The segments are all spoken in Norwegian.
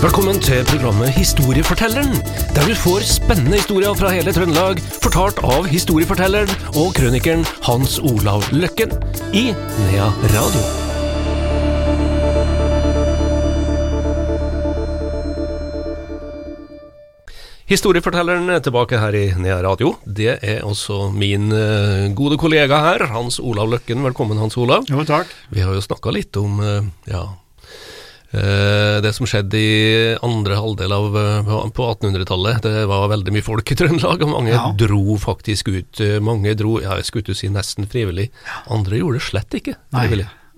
Velkommen til programmet Historiefortelleren, der du får spennende historier fra hele Trøndelag, fortalt av historiefortelleren og krønikeren Hans Olav Løkken i Nea Radio. Historiefortelleren er tilbake her i Nea Radio. Det er også min eh, gode kollega her, Hans Olav Løkken. Velkommen, Hans Olav. Jo, takk. Vi har jo snakka litt om eh, ja, det som skjedde i andre halvdel av eh, på 1800-tallet. Det var veldig mye folk i Trøndelag, og mange Ja. dro faktisk ut. Eh, Mange dro, ja, jeg skulle si nesten frivillig. Andre gjorde det slett ikke Nei,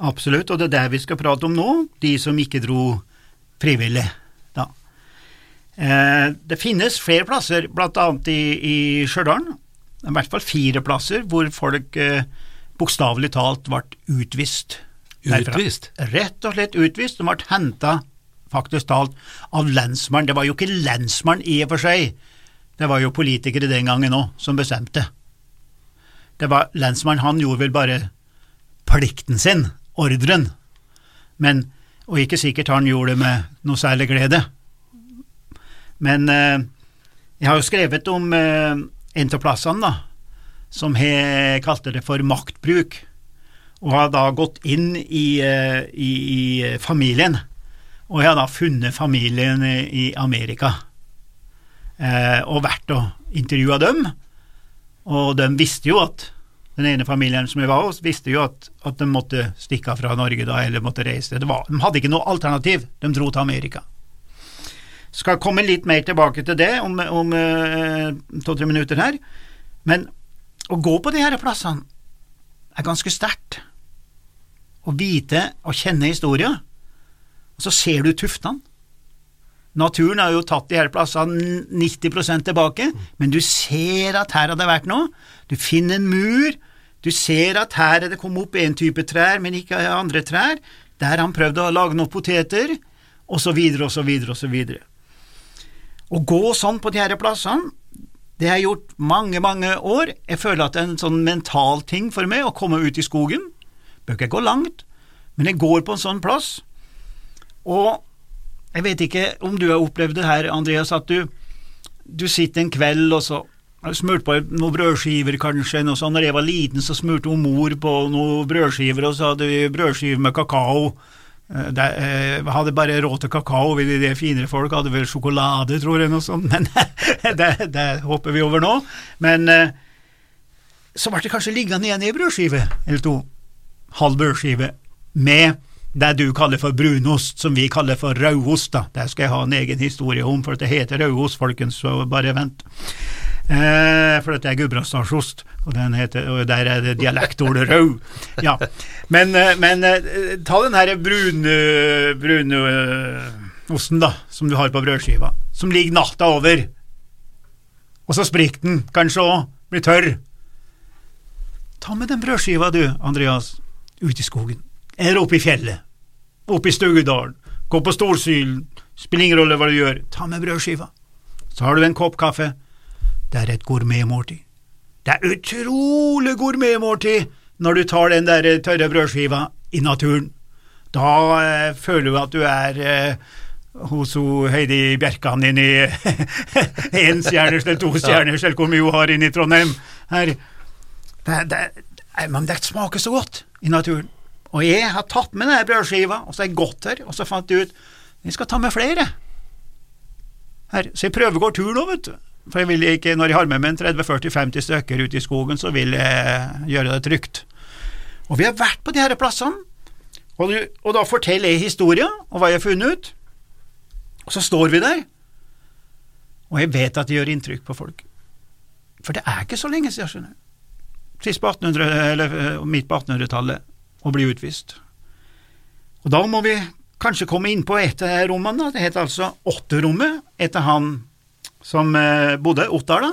absolutt, og det er det vi skal prate om nå, de som ikke dro frivillig. Da. Eh, det finnes flere plasser, annet i, i Stjørdal, i hvert fall fire plasser, hvor folk eh, bokstavelig talt ble utvist. Derfra. Utvist? Rett og slett utvist. De ble henta, faktisk talt, av lensmannen. Det var jo ikke lensmannen i og for seg, det var jo politikere den gangen òg som bestemte. Det var Lensmannen han gjorde vel bare plikten sin, ordren, men, og ikke sikkert han gjorde det med noe særlig glede. Men eh, jeg har jo skrevet om eh, en av plassene, da, som he kalte det for maktbruk, og har da gått inn i, eh, i, i familien, og jeg har da funnet familien i, Amerika, eh, og vært og intervjua dem, og de visste jo at den ene familien som jeg var hos, visste jo at, at de måtte stikke av fra Norge da, eller måtte reise. Var, de hadde ikke noe alternativ, de dro til Amerika. Skal komme litt mer tilbake til det om, om eh, to-tre minutter her, men å gå på de her plassene er ganske sterkt. Å vite og kjenne historia, og så ser du tuftene. Naturen har jo tatt de her plassene 90% tilbake, men du ser at her har det vært noe. Du finner en mur, du ser at her er det kommet opp en type trær, men ikke andre trær. Der har han prøvd å lage noen poteter, og så videre og så videre og så videre. Å gå sånn på de her plassene, det har jeg gjort mange, mange år. Jeg føler at det er en sånn mental ting for meg å komme ut i skogen. Bør ikke gå langt, men jeg går på en sånn plass. Og jeg vet ikke om du har opplevd det her, Andreas, at du, du sitter en kveld og så smurt på noen brødskiver, kanskje. Noe sånt. Når jeg var liten, så smurte hun mor på noen brødskiver, og så hadde vi brødskiver med kakao. De eh, hadde bare råd til kakao, vi de finere folk hadde vel sjokolade, tror jeg, noe sånt, men det, det hopper vi over nå. Men eh, så ble det kanskje liggende igjen ei brødskive eller to, halv brødskive, med det du kaller for brunost, som vi kaller for rødost. da. Det skal jeg ha en egen historie om, for det heter rødost, folkens, så bare vent. Eh, for dette er Gudbrandsdalsost, og, og der er det dialektordet rød. Ja. Men, eh, men eh, ta den her brun, eh, brunosten, da, som du har på brødskiva, som ligger natta over, og så sprikker den kanskje òg, blir tørr. Ta med den brødskiva, du, Andreas, ut i skogen, eller oppe i fjellet, Oppe i Stugudalen. gå på Storsylen, spiller ingen rolle hva du gjør, ta med brødskiva. Så har du en kopp kaffe. Det er et gourmetmåltid. Det er utrolig gourmetmåltid når du tar den der tørre brødskiva i naturen. Da eh, føler du at du er eh, hos Heidi Bjerkan inn i én stjerners eller to stjerners, eller hvor mye hun har inne i Trondheim. Her. Det, det, men det smaker så godt i naturen. Og jeg har tatt med denne brødskiva, og så har jeg gått her, og så fant jeg ut jeg skal ta med flere. Her. Så jeg prøvegår tur nå, vet du. For jeg vil ikke, når jeg har med meg en 30-40-50 stykker ute i skogen, så vil jeg gjøre det trygt. Og vi har vært på de her plassene, og, du, og da forteller jeg historien og hva jeg har funnet ut. Og så står vi der, og jeg vet at det gjør inntrykk på folk. For det er ikke så lenge siden, skjønner du. Sist på 1800, eller eh, midt på 1800-tallet, å bli utvist. Og da må vi kanskje komme inn på et av rommene, det heter altså Åtterommet, etter han som eh, bodde, Ottar, da.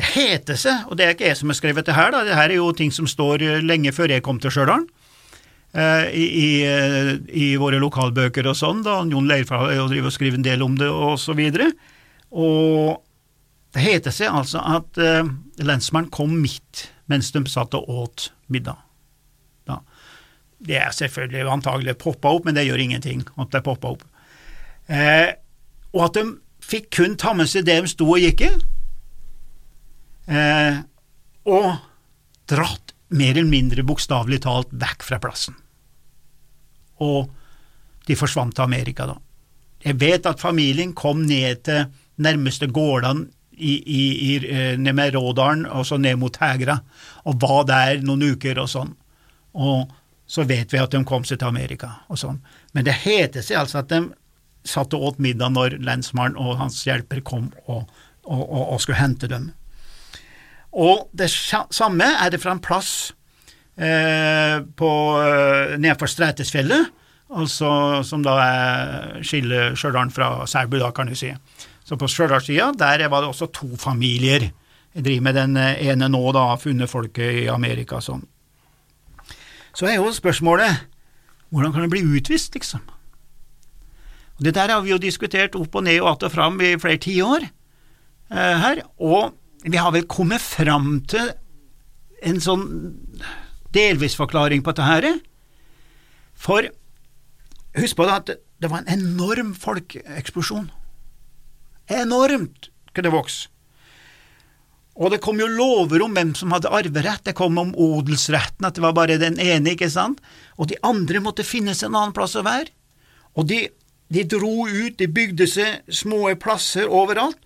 Det heter seg, og det er ikke jeg som har skrevet det her, da, det her er jo ting som står eh, lenge før jeg kom til Stjørdal, i, i, i våre lokalbøker og sånn, da, Jon Leirfall har drevet og skrevet en del om det, og så videre. Og det heter seg altså at eh, lensmannen kom midt mens de satt og åt middag. Da. Det er selvfølgelig antagelig poppa opp, men det gjør ingenting at det poppa opp. Eh, og at de fikk kun ta med seg det de sto og gikk i, eh, og dratt mer eller mindre bokstavelig talt vekk fra plassen. Og de forsvant til Amerika, da. Jeg vet at familien kom ned til nærmeste gårdene i, i, i, eh, ned med Rådalen og så ned mot Hegra, og var der noen uker og sånn. Og så vet vi at de kom seg til Amerika og sånn. Men det heter seg altså at de satt og åt middag når lensmannen og hans hjelper kom og, og, og, og skulle hente dem. Og det samme er det fra en plass eh, på, eh, nedfor Strætesfjellet, altså som da er skiller Stjørdal fra Selbu, da, kan du si. Så på Stjørdalssida, der var det også to familier. Jeg driver med den eh, ene nå, da, funnet folket i Amerika sånn. Så er jo spørsmålet hvordan kan det bli utvist, liksom? Og Det der har vi jo diskutert opp og ned og att og fram i flere tiår eh, her, og vi har vel kommet fram til en sånn delvis forklaring på dette. For husk på det at det var en enorm folkeeksplosjon. Enormt kunne det vokse. Og det kom jo lover om hvem som hadde arverett, det kom om odelsretten, at det var bare den ene, ikke sant, og de andre måtte finnes en annen plass å være. Og de, de dro ut, de bygde seg små plasser overalt,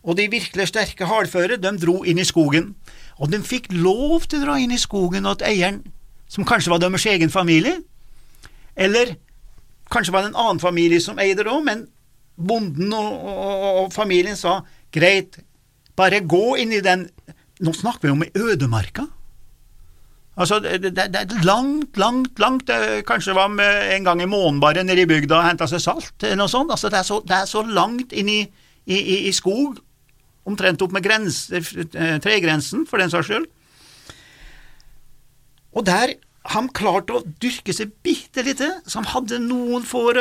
og de virkelig sterke hardføre, de dro inn i skogen. Og de fikk lov til å dra inn i skogen og at eieren, som kanskje var deres egen familie, eller kanskje var det en annen familie som eide det òg, men bonden og, og, og familien sa greit, bare gå inn i den Nå snakker vi om ødemarka. Altså, det, er langt, langt, langt det Kanskje var med en gang i måneden bare nede i bygda og henta seg salt, eller noe sånt. Altså, det er så, det er så langt inn i, i, i, i skog, omtrent opp med grens, eh, tregrensen, for den saks skyld. Og der han klarte å dyrke seg bitte lite, så han hadde noen får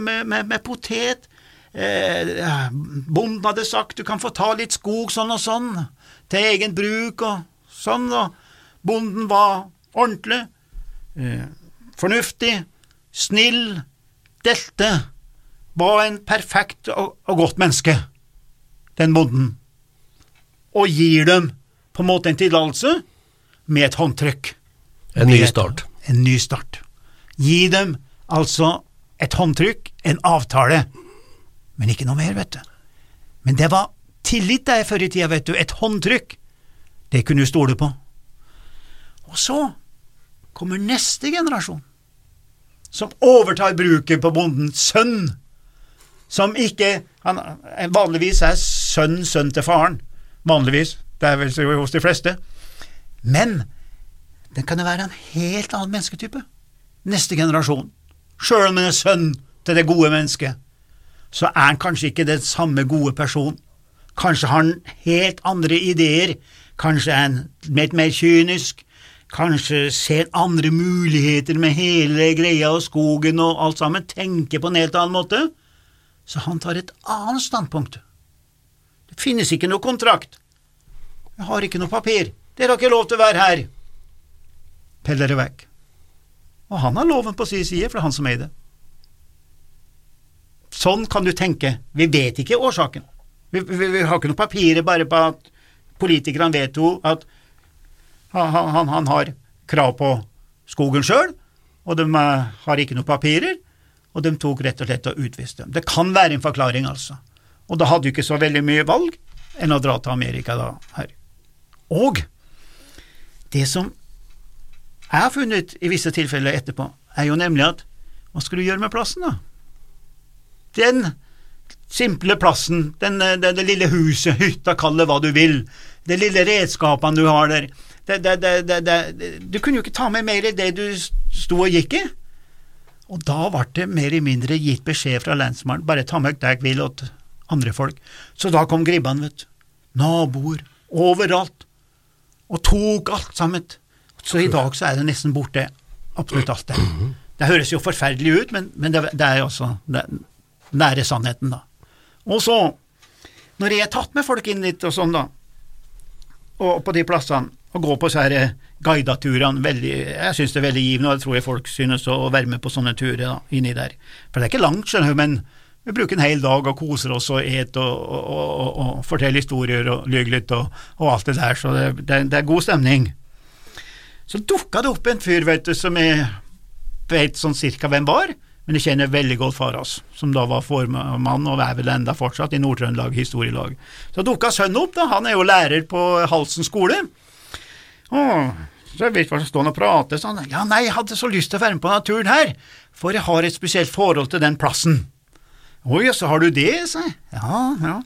med, med, med potet, eh, Bonden hadde sagt du kan få ta litt skog sånn og sånn, til egen bruk og sånn, og bonden var ordentlig, eh, fornuftig, snill, delte, var en perfekt og, og godt menneske, den bonden, og gir dem på en måte en tillatelse med et håndtrykk. En ny start. En ny start. Gi dem altså et håndtrykk, en avtale, men ikke noe mer, vet du. Men det var tillit der før i tida, vet du, et håndtrykk. Det kunne du stole på. Og så kommer neste generasjon, som overtar bruket på bondens sønn, som ikke han, Vanligvis er sønn sønn til faren, vanligvis, det er vel hos de fleste, men den kan jo være en helt annen mennesketype. Neste generasjon, sjøl om han er sønn til det gode mennesket så er han kanskje ikke den samme gode person. Kanskje har han helt andre ideer, kanskje er han litt mer kynisk, kanskje ser andre muligheter med hele greia og skogen og alt sammen, tenker på en helt annen måte, så han tar et annet standpunkt. Det finnes ikke noe kontrakt. Jeg har ikke noe papir. Dere har ikke lov til å være her. Pell dere vekk. Og han har loven på sin side, for det er han som eier det. Sånn kan du tenke. Vi vet ikke årsaken. Vi, vi, vi har ikke noe papirer bare på at politikerne vedtok at han, han, han, har krav på skogen sjøl, og de eh, har ikke noe papirer, og de tok rett og slett og utviste dem. Det kan være en forklaring, altså. Og da hadde du ikke så veldig mye valg enn å dra til Amerika da, her. Og det som jeg har funnet i visse tilfeller etterpå, er jo nemlig at hva skal du gjøre med plassen, da? den simple plassen, den, det, det, lille huset, hytta, kall det hva du vil, de lille redskapene du har der, det, du kunne jo ikke ta med mer i det du sto og gikk i. Og da ble det mer eller mindre gitt beskjed fra lensmannen, bare ta med deg vil åt andre folk. Så da kom gribbene, vet du. Naboer, overalt. Og tok alt sammen. Så i dag så er det nesten borte, absolutt alt det. Det høres jo forferdelig ut, men, men det, det, er også den nære sannheten, da. Og så, når jeg har tatt med folk inn dit og sånn, da, og på de plassene, og går på disse guideturene, veldig, jeg synes det er veldig givende, og jeg tror jeg folk synes å være med på sånne turer da, inni der. For det er ikke langt, skjønner du, men Vi bruker en hel dag og koser oss og et og, og, og, og forteller historier og lyver litt og alt det der, så det, det, det er god stemning. Så dukka det opp en fyr, vet du, som jeg vet sånn cirka hvem var, men jeg kjenner veldig godt far hans, som da var formann og er vel enda fortsatt i Nord-Trøndelag historielag. Så dukka sønnen opp, da, han er jo lærer på Halsen skole. Åh, så jeg vet hva som står og prater, sånn, ja nei, jeg hadde så lyst til å være med på naturen her, for jeg har et spesielt forhold til den plassen. Å ja, så har du det, sa jeg. Ja, ja,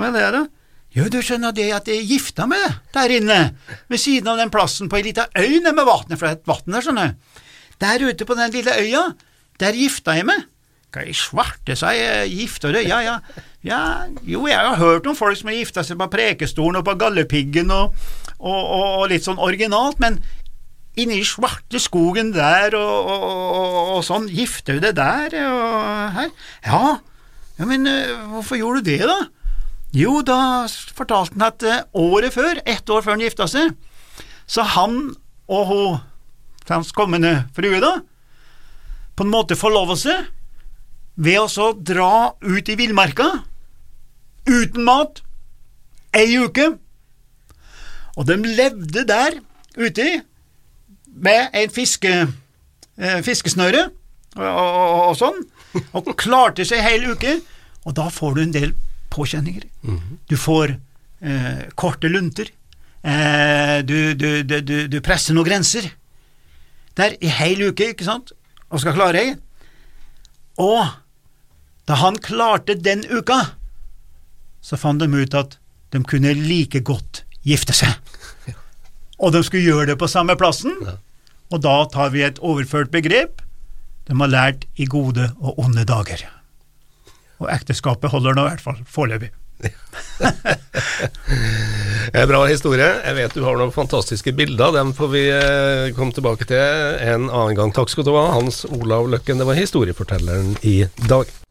hva er det? Jo, du skjønner det at jeg gifta meg der inne, ved siden av den plassen på ei lita øy nede med vatnet, for det er et vann der, skjønner du. Der ute på den lille øya, der gifta jeg meg. Hva i svarte, sa jeg, gifta du? Ja, ja, ja, jo, jeg har hørt om folk som har gifta seg på Prekestolen og på Galdhøpiggen og, og, og, og litt sånn originalt, men inni svarte skogen der og, sånn, gifter du deg der og her? Ja, ja, men uh, hvorfor gjorde du det, da? Jo, da fortalte han at uh, året før, ett år før han gifta seg, så han og hun, hans kommende frue, da, på en måte forlova seg ved å så dra ut i villmarka uten mat ei uke, og de levde der ute med en fiske, eh, fiskesnøre og, og, og sånn, og klarte seg ei hel uke, og da får du en del påkjenninger. Du får eh, korte lunter, eh, du, du, du, du, du presser noen grenser. Der i hel uke, ikke sant, og skal klare ei. Og da han klarte den uka, så fant de ut at de kunne like godt gifte seg. Og de skulle gjøre det på samme plassen, og da tar vi et overført begrep. De har lært i gode og onde dager. Og ekteskapet holder nå i hvert fall foreløpig. Bra historie. Jeg vet du har noen fantastiske bilder. Dem får vi eh, komme tilbake til en annen gang. Takk skal du ha, Hans Olav Løkken. Det var historiefortelleren i dag.